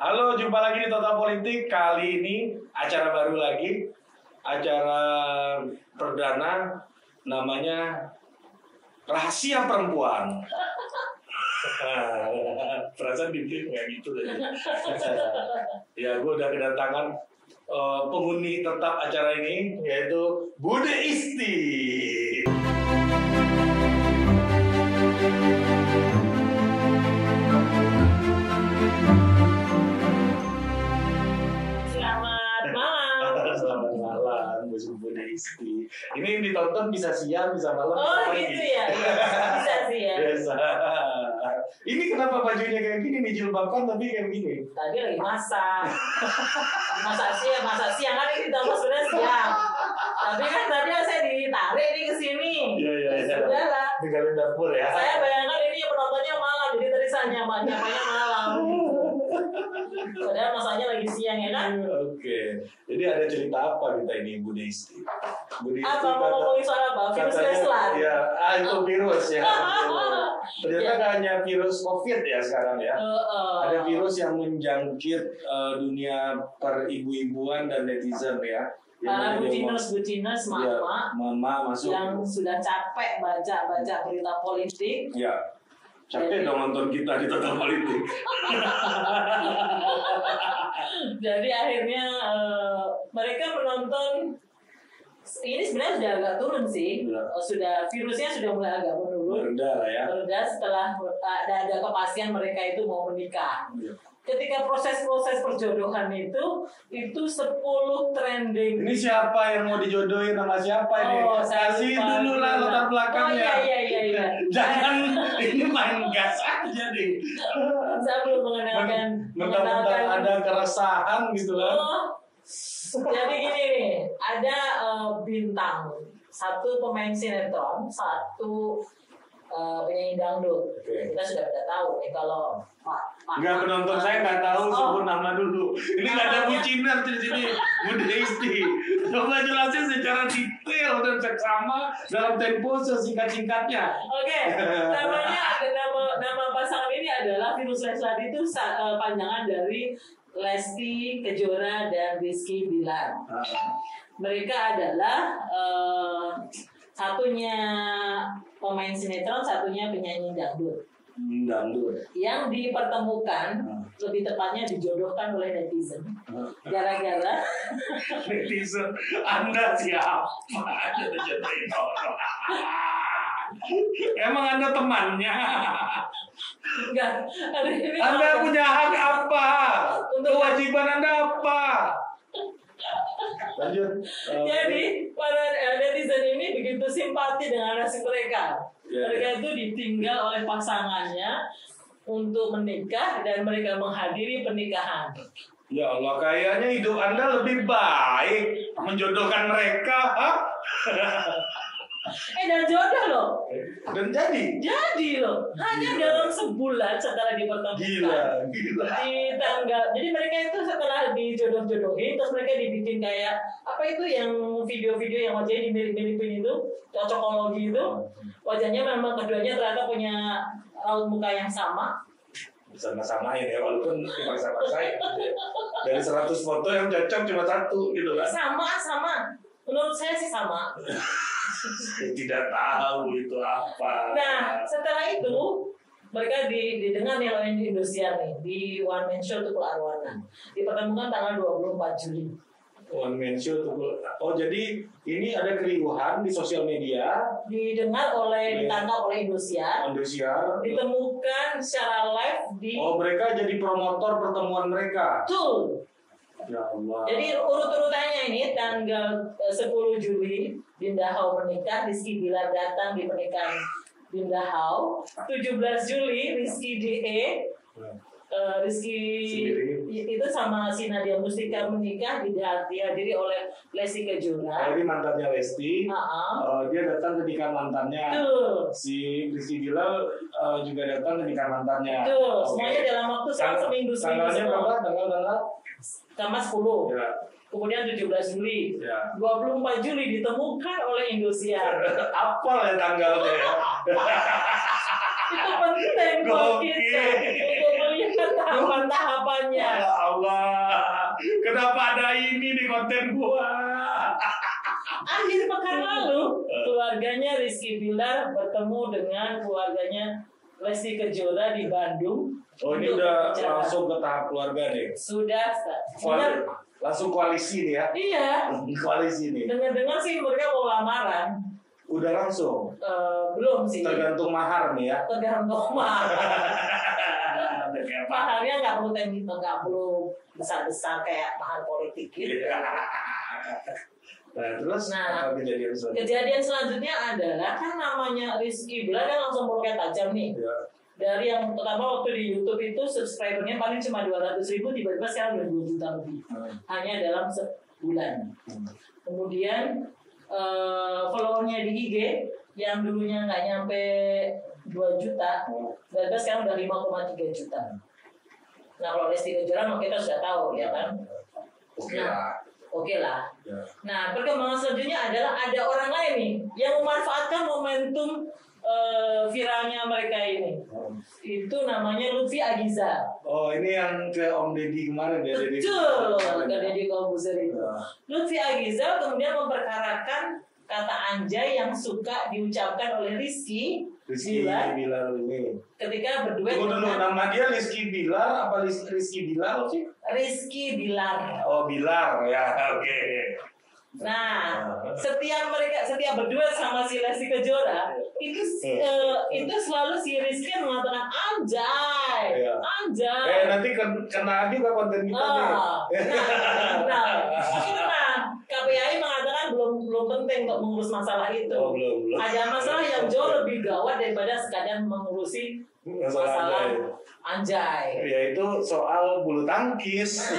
Halo, jumpa lagi di Total Politik. Kali ini acara baru lagi, acara perdana namanya Rahasia Perempuan. Perasaan bibir kayak gitu tadi. ya, gue udah kedatangan eh, penghuni tetap acara ini, yaitu Bude Isti. Isti. Ini yang ditonton bisa siang, bisa malam, Oh bisa gitu ya, bisa sih ya. Biasa. Ini kenapa bajunya kayak gini nih jilbaban tapi kayak gini? Tadi lagi masak, masak siang, masak siang kan ini tambah sebenarnya siang. Tapi kan tadi saya ditarik nih ke sini. Iya iya iya. Sudah lah. Tinggalin dapur ya. Saya bayangkan ini penontonnya malam, jadi tadi saya nyaman, nyamanya malam. Padahal masaknya lagi siang ya kan? Oke. Jadi ada cerita apa kita ini Bu Deisti? Bu Deisti Apa mau ngomongin soal apa? Virus Leslar. Ya, ah itu virus ya. Ternyata Ya. nggak hanya virus COVID ya sekarang ya. Heeh. Ada virus yang menjangkit eh, dunia peribu-ibuan dan netizen ya. Para buciners, buciners, Ya, mama mama masuk. yang sudah capek baca-baca berita politik Ya. Capek dong nonton kita di total politik. Jadi akhirnya eh, mereka menonton ini sebenarnya sudah agak turun sih. Ya. Eh, Sudah virusnya sudah mulai agak menurun. Rendah lah ya. Mereda setelah ada ada kepastian mereka itu mau menikah. Ya. Ketika proses-proses perjodohan itu itu 10 trending. Ini siapa yang mau dijodohin sama siapa ini? Oh, saya Kasih dulu lah latar belakangnya. Oh iya iya iya iya. Jangan ini main gas aja nih. Saya belum mengenalkan Mentang-mentang ada keresahan gitu kan. Oh, jadi gini nih, ada eh, bintang, satu pemain sinetron, satu eh, penyanyi dangdut. Oke. Kita sudah pada tahu nih kalau Pak. Enggak penonton saya nggak tahu Oh, sebut nama dulu. Ini nggak ada bucinan di sini. Bude Isti. Coba jelasin secara detail dan seksama dalam tempo sesingkat-singkatnya. Oke, namanya ada nama nama pasangan ini adalah Virus Leslar itu eh, panjangan dari Lesti Kejora dan Rizky Bilar. Mereka adalah eh, satunya pemain sinetron, satunya penyanyi dangdut. Hmm, Dangdut. yang dipertemukan Hmm. lebih tepatnya dijodohkan oleh netizen gara-gara Netizen, Anda siapa? Anda orang. Emang Anda temannya? enggak Anda punya hak apa? Untuk- Kewajiban Anda apa? Lanjut. Eh, jadi para netizen ini begitu simpati dengan nasib mereka Ya, mereka itu ditinggal oleh pasangannya untuk menikah dan mereka menghadiri pernikahan Ya Allah, kayaknya hidup Anda lebih baik menjodohkan mereka, hah? eh dan jodoh loh Dan jadi jadi loh hanya Gila. dalam sebulan setelah dipertemukan gila, gila. di tanggal jadi mereka itu setelah dijodoh-jodohin terus mereka dibikin kayak apa itu yang video-video yang wajahnya dimirip-miripin itu cocokologi itu wajahnya memang keduanya ternyata punya raut muka yang sama Sama-samain ya, walaupun dipaksa-paksain. ya. Dari 100 foto yang cocok cuma satu gitu kan. sama sama menurut saya sih sama Tidak tahu itu apa. nah setelah itu mereka di, didengar nih oleh Indosiar nih di One Man Show Tukul Arwana dipertemukan tanggal 24 Juli One man show tuh. Oh jadi ini ada keriuhan di sosial media, didengar oleh Iya. ditangkap oleh Indosiar Indosiar. ditemukan secara live di Oh mereka jadi promotor pertemuan mereka. Betul. Ya Allah. Jadi urut-urutannya ini tanggal eh, 10 Juli Dinda Hau menikah, Rizky Bilar datang di pernikahan Dinda Hau. 17 Juli Rizky DE eh, Rizky Sendiri. itu sama si Nadia Mustika menikah diha- dihadiri oleh Lesti Nah, Kejora. ini mantannya Lesti. Heeh. Eh, dia datang ke nikah mantannya. Betul. Si Rizky Bilal eh, juga datang ke nikah mantannya. Betul. Oke. Semuanya dalam waktu Tang- seminggu seminggu Tanggalnya berapa? Tanggal tanggal? Sama 10. Ya. Kemudian 17 Juli. Ya. 24 Juli ditemukan oleh Indosiar. Apa ya tanggalnya ya? itu penting buat kita melihat tahapan-tahapannya. Ya Kenapa ada ini di konten gua? Akhir pekan lalu, keluarganya Rizky Bilar bertemu dengan keluarganya Lesti Kejora di Bandung. Oh ini udah berbicara. langsung ke tahap keluarga nih. Sudah, sudah. langsung koalisi nih ya. Iya, Koalisi nih. dengar-dengar sih mereka mau lamaran. Udah langsung. Eh, belum sih. Tergantung mahar nih ya. Tergantung mahar. Maharnya nggak perlu tinggi, nggak perlu besar-besar kayak mahar politik gitu. Iya. Nah terus Nah, apa kejadian selanjutnya? Kejadian selanjutnya adalah kan namanya Rizky Bilar kan langsung merukat tajam nih. Ya. Dari yang pertama waktu di YouTube itu subscribernya paling cuma 200 ribu, tiba-tiba sekarang udah 2 juta lebih. Hmm. Hanya dalam sebulan. Kemudian eh, followernya di IG yang dulunya nggak nyampe 2 juta, tiba-tiba sekarang udah 5,3 juta. Nah kalau Lesti Kejora mah kita sudah tahu ya kan. Oke lah. Oke lah. Ya. Nah, perkembangan selanjutnya adalah ada orang lain nih yang memanfaatkan momentum eh, viralnya mereka ini. Itu namanya Lutfi Agiza. Oh ini yang ke Om Deddy kemarin ya Deddy. Betul, kemarin ke ya? Deddy Kobuzer itu. Ya. Lutfi Agiza kemudian memperkarakan kata anjay yang suka diucapkan oleh Rizky Rizky Bilar Bilar ini. ketika berduet Tunggu dulu dengan nama dia Rizky Bilar apa Riz- Rizky Bilar sih? Rizky Bilar. Oh Bilar ya oke. Nah, setiap mereka setiap berdua sama si Lesti Kejora itu eh, itu selalu si Rizky mengatakan anjay, Iya. anjay. Eh nanti ken- kena juga konten kita nih. Ah, nah, nah, belum penting untuk mengurus masalah itu. Oh belum belum. Ada masalah yang jauh lebih gawat daripada sekadar mengurusi Masalah masalah anjay. anjay. Yaitu soal bulu tangkis.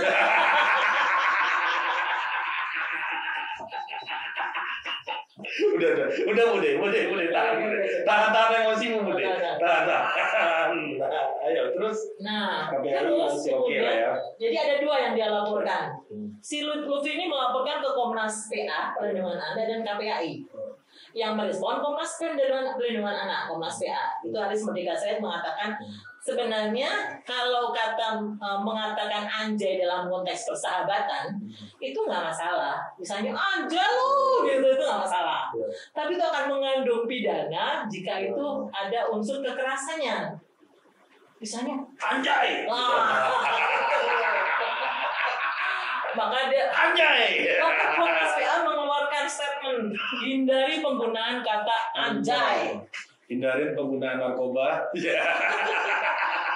udah udah udah udah udah udah tahan tahan tahan emosimu udah tahan tahan terus Nah, KPI terus masih oke lah kemudian ya. jadi ada dua yang dia laporkan. Si Lut- Lutfi ini melaporkan ke Komnas PA Perlindungan Anak dan KPAI. Yang merespon Komnas Perlindungan, Perlindungan Anak Komnas PA itu Haris Merdeka Said mengatakan sebenarnya kalau kata eh, mengatakan anjay dalam konteks persahabatan itu nggak masalah. Misalnya anjay lu gitu itu nggak masalah. Ya. Tapi itu akan mengandung pidana jika itu ada unsur kekerasannya. Misalnya anjay. Maka dia anjay maka Komnas PA mengeluarkan statement hindari penggunaan kata anjay. hindarin penggunaan narkoba ya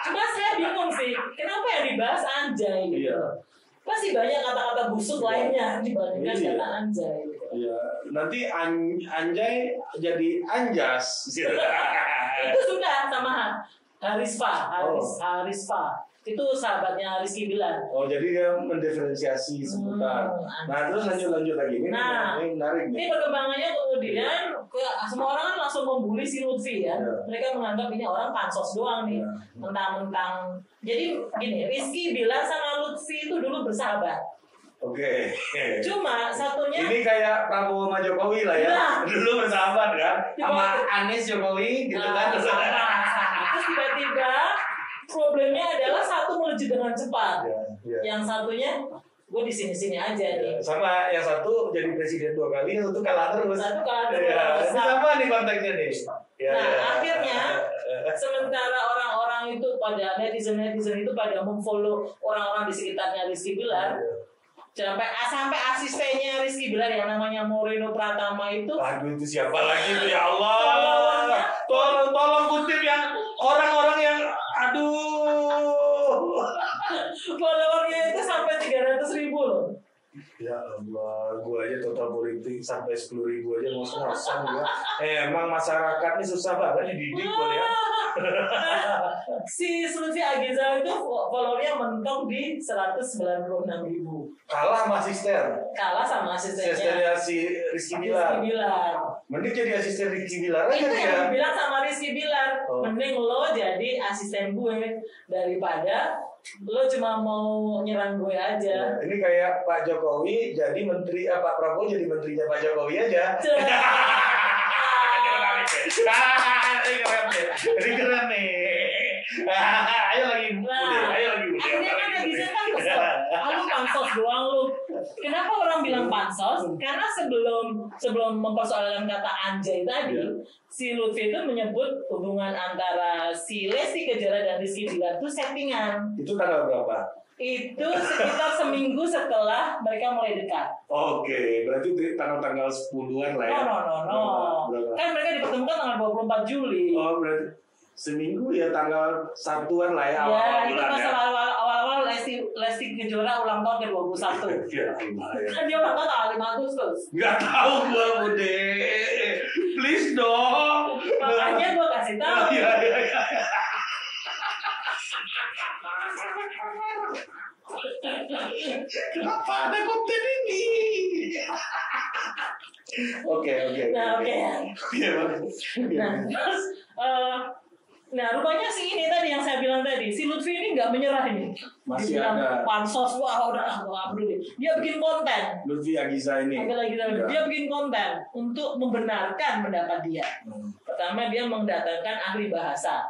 Cuma saya bingung sih, kenapa yang dibahas anjay. Iya. Pasti banyak kata-kata busuk lainnya dibandingkan Iya. kata anjay. gitu. ya nanti an- anjay jadi anjas Itu sudah sama Harisfa, Haris, Oh. Harisfa. Itu sahabatnya Rizky Bilar. oh jadi dia mendiferensiasi Hmm, nah terus lanjut lanjut lagi ini Nah, ini menarik Ini nih perkembangannya kemudian ke, semua orang kan langsung membuli si Lutfi ya. Ya. Mereka menganggap ini orang pansos doang nih. Ya. Mentang-mentang. Jadi gini, Rizky bilang sama Lutfi itu dulu bersahabat. oke Cuma satunya ini kayak Prabowo sama Jokowi lah ya Nah. dulu bersahabat kan sama. Anies Jokowi gitu Nah, kan sama, sama. Terus tiba-tiba problemnya adalah satu melejit dengan cepat. Ya, ya. Yang satunya gue di sini-sini aja nih. sama yang satu jadi presiden dua kali yang satu kalah terus Satu kalah terus. Ya, ini sama nih konteksnya nih Ya, Nah, ya. akhirnya sementara orang-orang itu pada netizen-netizen itu pada memfollow orang-orang di sekitarnya Rizky Bilar sampai sampai asistennya Rizky Bilar yang namanya Moreno Pratama itu Aduh itu siapa lagi itu ya Allah. Tolong tolong kutip yang orang-orang yang aduh followernya itu sampai 300 ribu loh. Ya Allah, gua aja total politik sampai sepuluh ribu aja ngos-ngosan gua. Eh, emang masyarakat ini susah banget dididik gua ya. si Lutfi Agiza itu followernya mentok di 196 ribu Kalah sama asisten. kalah sama asistennya Asistennya si Rizky Rizky Bilar. Bilar Mending jadi asisten Rizky Bilar aja itu yang dibilang sama Rizky Bilar Oh. mending lo jadi asisten gue daripada lo cuma mau nyerang gue aja Ini kayak Pak Jokowi jadi menteri, eh, Pak Prabowo jadi menterinya Pak Jokowi aja. Ini keren nih. Ini keren nih. Ayo lagi. Nah, Ayo lagi, Bude. akhirnya kan netizen kan kesel. Ah, lu pansos doang lu. Kenapa orang bilang pansos? Karena sebelum sebelum mempersoalkan kata anjay tadi, Iya. si Lutfi itu menyebut hubungan antara si Lesti Kejora dan Rizky Bilar itu settingan. Itu tanggal berapa? Itu sekitar seminggu setelah mereka mulai dekat. Oke, berarti di tanggal-tanggal 10-an lah No, ya. no, no, no. Berapa? Kan mereka dipertemukan tanggal 24 Juli. Oh, berarti seminggu ya tanggal satuan lah ya. Ya, awal itu pas ya. awal-awal Lesti Lesti Kejora ulang tahun ke 21. Ya. Kan dia ulang tahun tanggal 5 Agustus. Nggak tahu gua Bude. Please dong. Makanya gue kasih tahu. Iya, iya, iya. Kenapa ada konten ini? Oke, oke. Nah, oke. Bagus. Nah, terus eh, nah rupanya si ini tadi yang saya bilang tadi, si Lutfi ini nggak menyerah ini. Masih Dibilang ada. pansos, wah udah ah, nggak peduli. Dia bikin konten. Lutfi Agiza ini. Agak lagi Ya. dia bikin konten untuk membenarkan pendapat dia. Hmm. Pertama dia mendatangkan ahli bahasa.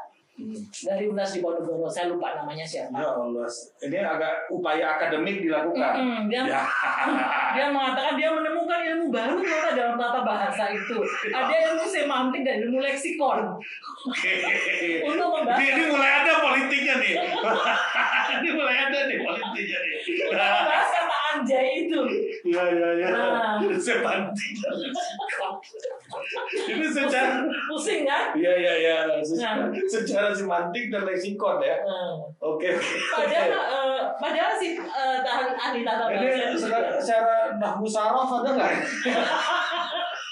Dari Unas di Ponorogo. Saya lupa namanya siapa. Ya Allah, ini agak upaya akademik dilakukan. Mm-mm, dia, Ya. dia mengatakan dia menemukan ilmu baru ternyata dalam tata bahasa itu. Ada ilmu semantik dan ilmu leksikon untuk membahas Ini, ini mulai ada politiknya nih. ini mulai ada nih politiknya nih. untuk membahas kata anjay itu. Ya ya ya. Nah. Semantik. ini secara Pusing kan? Iya iya iya. Secara, Nah. secara semantik dan leksikon ya. Hmm. Oke oke. Padahal, eh, padahal si eh, tahan ahli tata bahasa Ini secara, secara nahwu saraf ada nggak?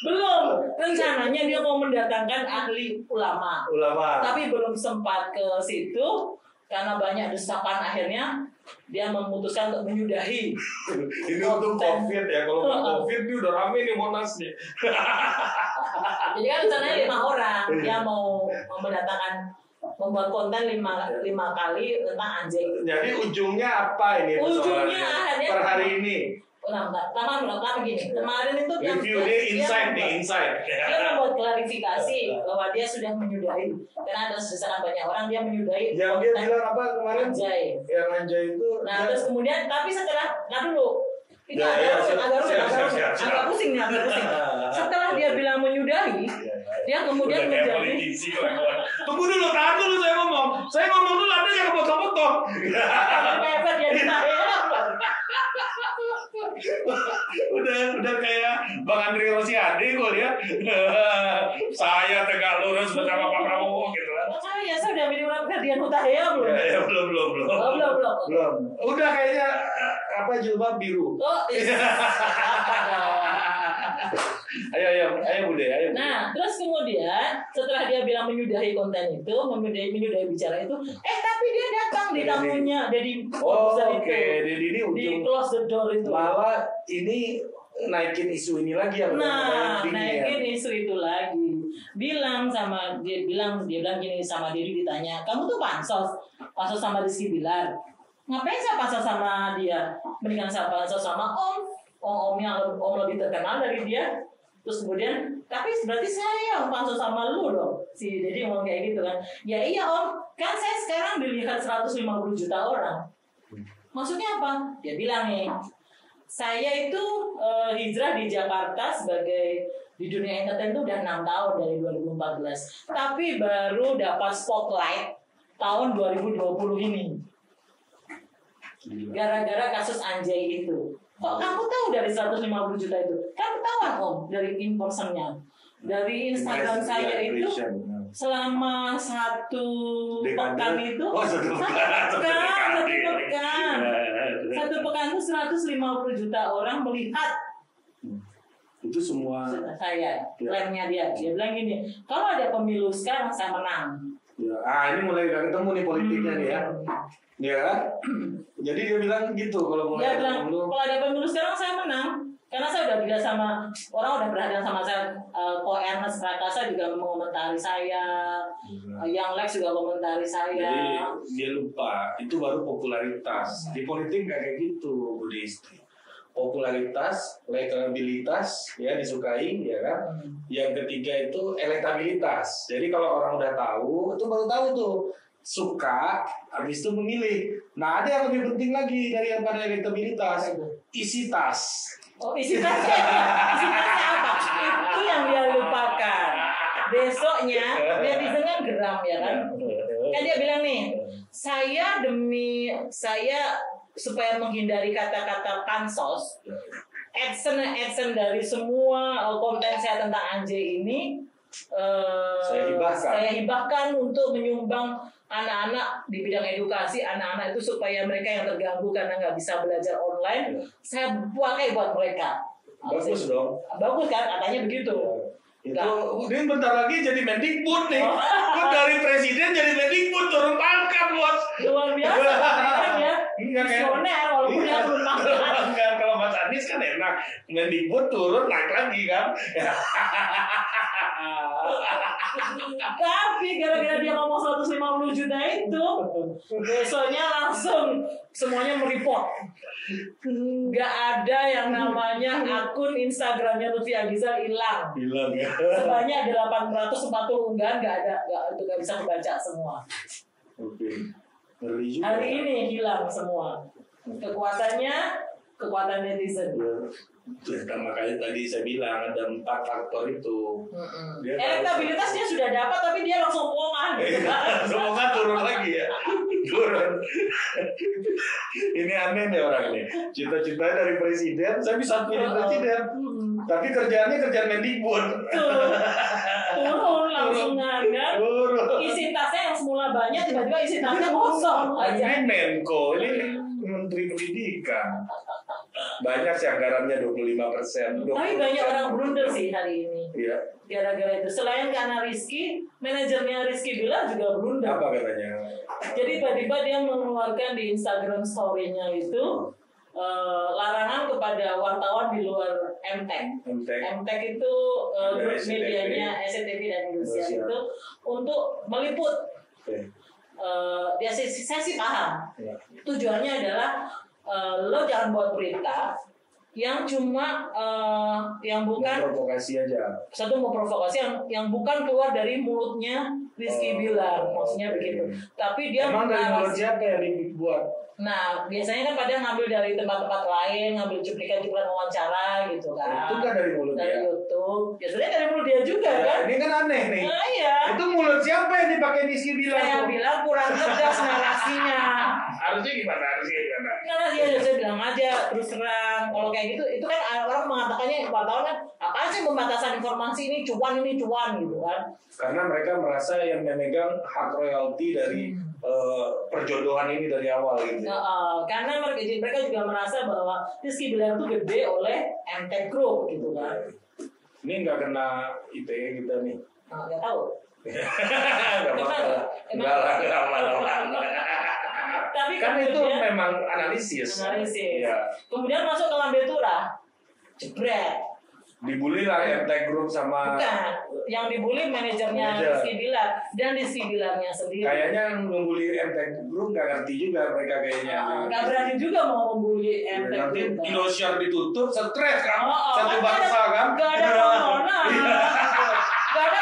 belum rencananya dia mau mendatangkan ahli ulama Ulama. tapi belum sempat ke situ karena banyak desakan akhirnya dia memutuskan untuk menyudahi ini untuk covid ya. Kalau nggak covid ini udah rame nih monas nih. jadi kan rencananya lima orang dia mau mau mendatangkan membuat konten lima lima kali tentang anjing Jadi ujungnya apa ini? Ujungnya akhirnya- per hari ini. Nah, pertama pertama begini kemarin itu dia- Review dia- dia dia insight nih insight. dia membuat klarifikasi bahwa dia sudah menyudahi karena ada desakan banyak orang dia menyudahi Yang dia bilang apa kemarin? anjay Yang anjay itu. Nah, dia- terus kemudian tapi setelah nah dulu ini Ya, agak ya, agak siap, agak siap, agak pusing agak pusing. Setelah dia bilang menyudahi, Ya, ya. dia kemudian menjadi. Tunggu dulu, tahan dulu saya ngomong. Saya ngomong dulu, ada yang potong-potong. kepepet dia ditanya. Udah udah kayak Bang Andri Rosiade kok ya. saya tegak lurus bersama Pak Prabowo gitu kan. Saya saya udah minum Ferdian Hutahea belum? Ya, ya, belum belum belum. Oh, belum, belum. Belum. Udah kayaknya eh, apa jilbab biru. Oh, iya. Ayo ayo ayo Bude, ayo. Bude. Nah, terus kemudian setelah dia bilang menyudahi konten itu, menyudahi, menyudahi bicara itu, eh tapi dia datang di tamunya, jadi Oh, oke. Jadi ini di ujung close the door itu. malah ini naikin isu ini lagi yang Nah, yang ya. naikin isu itu lagi. Bilang sama dia bilang dia bilang gini sama Dedi ditanya, "Kamu tuh pansos, pansos sama Rizky Bilar. Ngapain saya pansos sama dia? Mendingan saya pansos sama Om. Om Om yang Om lebih terkenal dari dia." Terus kemudian, tapi berarti saya yang pansos sama lu dong. Si Dedi ngomong kayak gitu kan. Ya iya Om, kan saya sekarang dilihat 150 juta orang. Maksudnya apa? Dia bilang nih, saya itu eh, hijrah di Jakarta sebagai di dunia entertain itu udah enam tahun dari 2014 tapi baru dapat spotlight tahun 2020 ini gara-gara kasus Anjay itu kok kamu tahu dari 150 juta itu? Kamu tahu om dari in personnya dari Instagram saya itu selama satu Dekade. pekan itu Oh, satu pekan. satu pekan satu pekan. Satu pekan itu 150 juta orang melihat. Itu semua saya Ya. klaimnya dia. Dia bilang gini kalau ada pemilu sekarang saya menang. Ya. ah ini mulai udah ketemu nih politiknya nih ya ya kan? jadi dia bilang gitu kalau mulai dia bilang ketemu kalau ada pemilu sekarang saya menang karena saya udah bilang sama orang udah perhatian sama saya eh, ko Ernest Prakasa juga mengomentari saya eh, yang Lex juga komentari saya Jadi dia lupa itu baru popularitas. Di politik nggak kayak gitu, Budi. Popularitas, elektabilitas, ya disukai, ya kan. Hmm. Yang ketiga itu elektabilitas. Jadi kalau orang udah tahu, itu baru tahu tuh suka, habis itu memilih. Nah ada yang lebih penting lagi dari yang pada elektabilitas, isi tas. Oh, isi apa? Isi tasnya apa? Itu yang dia lupakan. Besoknya netizen kan geram ya kan? Kan dia bilang nih, saya demi saya supaya menghindari kata-kata pansos, action action dari semua uh, konten saya tentang anjay ini uh, Saya hibahkan. saya hibahkan untuk menyumbang anak-anak di bidang edukasi anak-anak itu supaya mereka yang terganggu karena nggak bisa belajar online saya pakai buat mereka. Bagus dong. bagus kan? Katanya begitu. Itu ini bentar lagi jadi Mendikbud nih. Oh. Kok dari presiden jadi Mendikbud turun pangkat bos. luar biasa. Kan? Ya visioner walaupun dia belum pangkat Mas Anies kan enak. Mendikbud turun naik lagi kan. tapi gara-gara dia ngomong 150 juta itu besoknya langsung semuanya mereport nggak ada yang namanya akun Instagramnya Lutfi Agizal hilang Bilang ya. sebanyak 840 unggahan nggak ada nggak itu nggak bisa kebaca semua Oke. Juga. hari ini hilang semua kekuatannya kekuatan netizen Ya, makanya tadi saya bilang ada empat faktor itu. Dia elektabilitasnya sudah dapat tapi dia langsung bohongan gitu kan. Semoga turun lagi ya. Turun. ini aneh nih orang ini. Cita-cita dari presiden, saya bisa pilih presiden. Tapi kerjaannya kerjaan Mendikbud. Turun langsung kan Turun. isi tasnya yang semula banyak tiba-tiba isi tasnya kosong aja Ini Menko, ini Menteri Pendidikan. Banyak sih anggarannya 25 persen. tapi banyak orang blunder sih hari ini Iya. gara-gara itu selain karena Rizky manajernya Rizky bilang juga blunder Apa katanya? jadi tiba-tiba dia mengeluarkan di Instagram story-nya itu eh, larangan kepada wartawan di luar MTEK MTEK. MTEK itu Ya, grup SCTV. medianya SCTV dan Indonesia itu untuk meliput Oke. eh, ya saya, saya sih paham Ya. tujuannya adalah eh, lo jangan buat berita yang cuma eh, yang bukan Provokasi aja. satu mau provokasi yang yang bukan keluar dari mulutnya Rizky Oh, Bilar maksudnya begitu tapi dia Emang dari mulut siapa yang dibuat? nah biasanya kan pada ngambil dari tempat-tempat lain ngambil cuplikan-cuplikan wawancara gitu kan Itu kan dari mulut dari dia. YouTube ya sebenarnya dari mulut dia juga Ya, kan ini kan aneh nih. nah iya Itu mulut siapa yang dipakai Rizky bilang? saya tuh? bilang kurang cerdas narasinya Harusnya gimana? Harusnya gimana? karena dia saya bilang aja terus terang kalau kayak gitu itu kan orang mengatakannya wartawan kan apaan sih pembatasan informasi ini cuan ini cuan gitu kan Karena mereka merasa yang memegang hak royalti dari eh, perjodohan ini dari awal gitu. Nah, eh, karena mereka mereka juga merasa bahwa Rizky Bilar itu gede oleh MT Group gitu kan Ini nggak kena ITE kita nih. nah, nggak tahu Nggak Emang- apa-apa. emang- Nggak lah, nggak apa-apa. tapi Kan itu memang analisis. Analisis. Iya. kemudian masuk ke Lambe Tura jebret Dibully lah MT Group sama bukan yang dibully manajernya Manajer. Rizky Bilar dan Rizky Bilarnya sendiri kayaknya yang membuli MT Group nggak ngerti juga mereka kayaknya. Nah, nggak berani juga mau membuli MT Nanti Group. Indosiar ditutup, stres kan? Oh, oh, Satu kan bangsa kan? Gak ada tontonan. Iya. Gak ada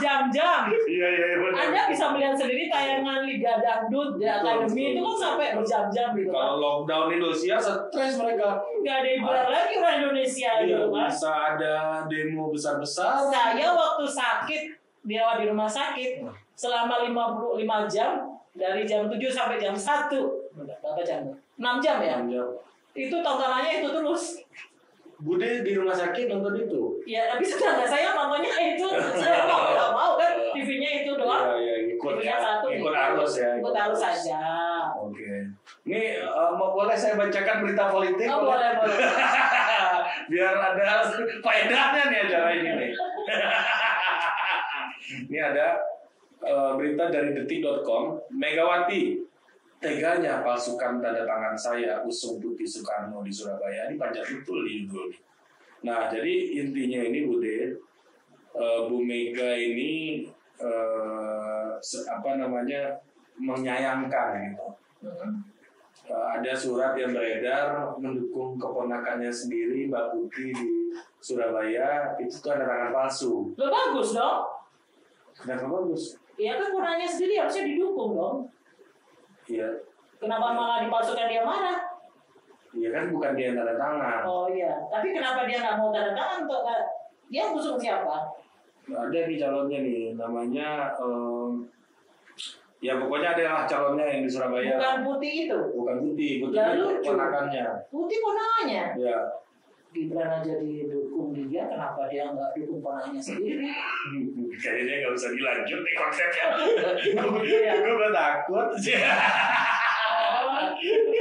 berjam-jam. Iya iya iya, benar. Anda bisa melihat sendiri tayangan Liga Dangdut di Akademi itu kan sampai berjam-jam gitu Kalau lockdown Indosiar stres mereka. Gak ada hiburan lagi orang Indonesia Iya, gitu kan. bisa ada demo besar-besar. Saya waktu sakit dirawat di rumah sakit selama 55 jam dari jam 7 sampai jam 1 berapa jam? 6 jam ya? Itu tontonannya itu terus. Bude di rumah sakit nonton itu. Ya tapi tetangga saya nontonnya itu saya mau nggak mau kan TV-nya itu doang. Iya, iya, ikut TV-nya ya. satu Ikut arus ya. Ikut arus saja. Oke. Ini eh, mau boleh saya bacakan berita politik? Oh boleh boleh. Biar ada faedahnya nih acara ini nih. ini ada eh, berita dari detik.com. Megawati teganya palsukan tanda tangan saya usung putih Soekarno di Surabaya. Ini panjang betul di judul. Nah, jadi intinya ini Bude, eh, Bu Mega ini eh, apa namanya menyayangkan gitu. Hmm. Eh, ada surat yang beredar mendukung keponakannya sendiri Mbak Putih di Surabaya itu tuh ada tangan palsu. Lo bagus dong. Kenapa bagus? Ya kan kurangnya sendiri harusnya didukung dong. Iya. Kenapa malah dipalsukan dia marah? Iya kan bukan dia yang tanda tangan. Oh iya, tapi kenapa dia nggak mau tanda tangan untuk dia usung siapa? Ada nih calonnya nih, namanya em, ya pokoknya ada lah calonnya yang di Surabaya. Bukan putih itu, Bukan Putih, Putih Lah, itu ponakannya. putih ponanya. Ya, Gibran aja didukung dia, kenapa dia nggak dukung ponanya sendiri? kayaknya nggak usah dilanjut nih konsepnya. Iya. gue takut sih.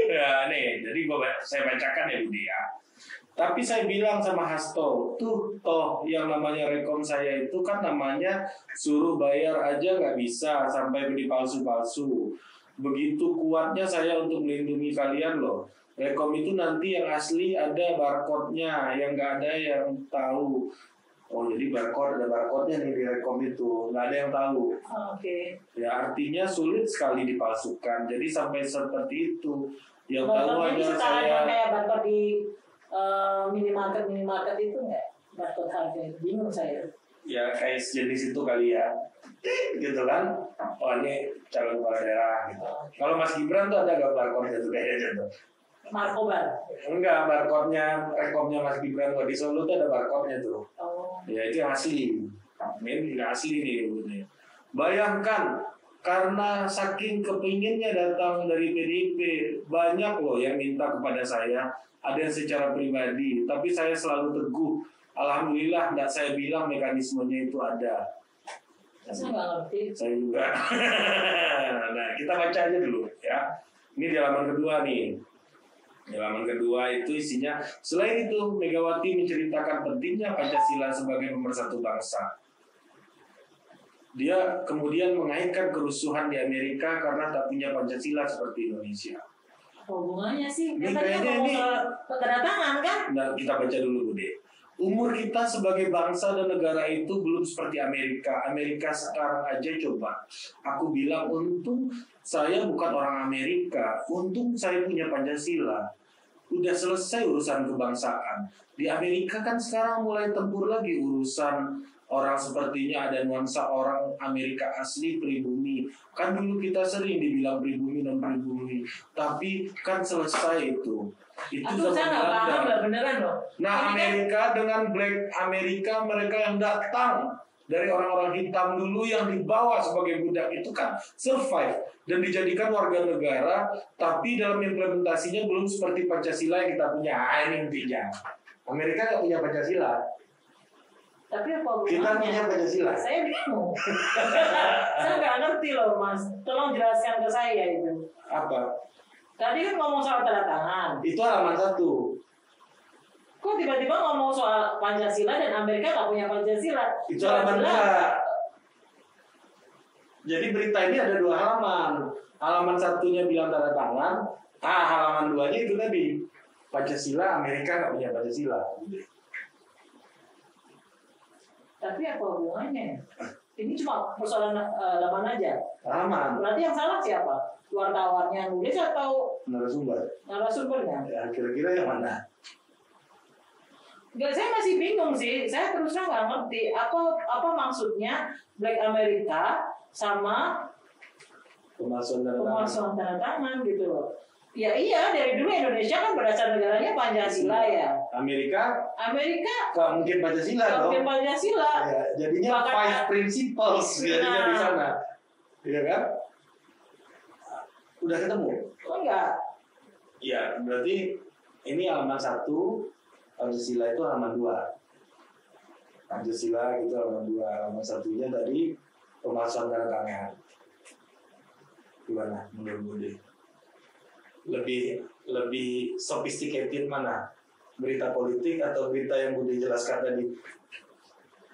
ya nih, jadi gua saya bacakan ya Budi ya. Tapi saya bilang sama Hasto, tuh toh yang namanya rekom saya itu kan namanya suruh bayar aja nggak bisa sampai beli palsu-palsu. Begitu kuatnya saya untuk melindungi kalian loh. Rekom itu nanti yang asli ada barcode-nya, yang nggak ada yang tahu. Oh jadi barcode ada barcode-nya nih di rekom itu, nggak ada yang tahu. Oke. Ya artinya sulit sekali dipalsukan. Jadi sampai seperti itu. Yang tahu Barcode ini hanya saya. yang kayak barcode di eh, minimarket minimarket itu nggak? Barcode harga bingung saya. Ya kayak sejenis itu kali ya. Gitu kan. Oh ini calon kepala daerah gitu. Kalau Mas Gibran tuh ada gak barcode itu kayaknya tuh? Markobar. Enggak, barcode-nya, rekomnya Mas Gibran kok di Solo tuh ada barcode-nya tuh. Oh. Ya itu yang asli. Ini nggak asli nih. Gitu. Bayangkan karena saking kepinginnya datang dari PDIP banyak loh yang minta kepada saya ada yang secara pribadi tapi saya selalu teguh alhamdulillah nggak saya bilang mekanismenya itu ada Saya nggak ngerti. saya juga nah kita baca aja dulu ya ini di halaman kedua nih di halaman kedua itu isinya selain itu Megawati menceritakan pentingnya Pancasila sebagai pemersatu bangsa dia kemudian mengaitkan kerusuhan di Amerika karena tak punya Pancasila seperti Indonesia. Apa hubungannya sih? Ini kayaknya ini- soal tanda tangan kan? Nah, kita baca dulu, Bude. Umur kita sebagai bangsa dan negara itu belum seperti Amerika. Amerika sekarang aja coba. Aku bilang, untung saya bukan orang Amerika. Untung saya punya Pancasila. Udah selesai urusan kebangsaan. Di Amerika kan sekarang mulai tempur lagi urusan orang sepertinya ada nuansa orang Amerika asli pribumi. Kan dulu kita sering dibilang pribumi dan pribumi. Tapi kan selesai itu. Itu Aduh, saya nggak paham beneran loh. Nah, kan- Amerika dengan Black Amerika mereka yang datang dari orang-orang hitam dulu yang dibawa sebagai budak itu kan survive dan dijadikan warga negara, tapi dalam implementasinya belum seperti Pancasila yang kita punya. Ah, ini intinya. Amerika nggak punya Pancasila, Tapi apa kita punya Pancasila. Saya bingung. saya nggak ngerti loh mas. Tolong jelaskan ke saya itu. Apa? Tadi kan ngomong soal tanda tangan. Itu halaman satu. Kok tiba-tiba ngomong soal Pancasila dan Amerika nggak punya Pancasila? Itu halaman. Jadi berita ini ada dua halaman. Halaman satunya bilang tanda tangan, ah halaman duanya itu tadi Pancasila Amerika nggak punya Pancasila. Tapi apa hubungannya? Ini cuma persoalan laman aja. Halaman Berarti yang salah siapa? Wartawannya nulis atau narasumber. narasumbernya? Ya, kira-kira yang mana? Enggak, saya masih bingung sih. Saya terus terang nggak ngerti apa apa maksudnya Black America sama Pemalsuan tanda tangan. pemalsuan tanda tangan gitu loh. Ya iya dari dulu Indonesia kan berdasar negaranya Pancasila ya. Amerika Amerika nggak mungkin Pancasila dong. mungkin Pancasila. Ya, jadinya Bahkan- five principles jadinya di Nah. sana. Iya kan? Udah ketemu? Oh, enggak. Iya, berarti ini halaman satu, Pancasila itu halaman dua. Pancasila itu halaman dua, halaman satunya tadi pemalsuan tanda tangan. Gimana menurut Budi? Lebih lebih sophisticated mana? Berita politik atau berita yang Budi jelaskan tadi?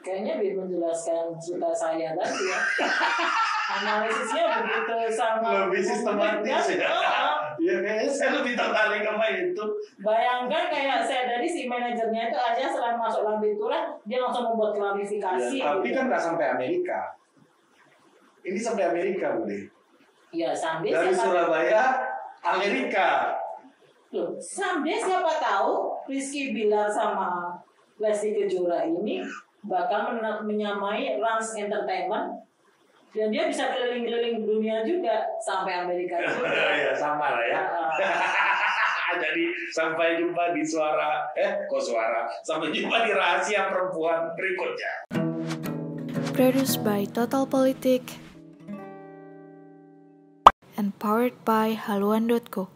Kayaknya biar menjelaskan cerita saya tadi ya. Analisisnya begitu sama. Lebih sistematis ya. Iya, kayaknya saya lebih tertarik sama itu. Bayangkan kayak saya tadi si manajernya itu aja setelah masuk dalam pinturan dia langsung membuat klarifikasi. Ya, tapi gitu. kan nggak sampai Amerika. Ini sampai Amerika, Budi. ya sampai Dari siapa Surabaya, Amerika. Loh, sampai siapa tahu Rizky Bilar sama Lesti Kejora ini bakal men- menyamai Rans Entertainment dan dia bisa keliling-keliling dunia juga sampai Amerika juga. ya sama lah ya. Jadi sampai jumpa di suara eh kok suara sampai jumpa di rahasia perempuan berikutnya. Produced by Total Politik and powered by haluan.co.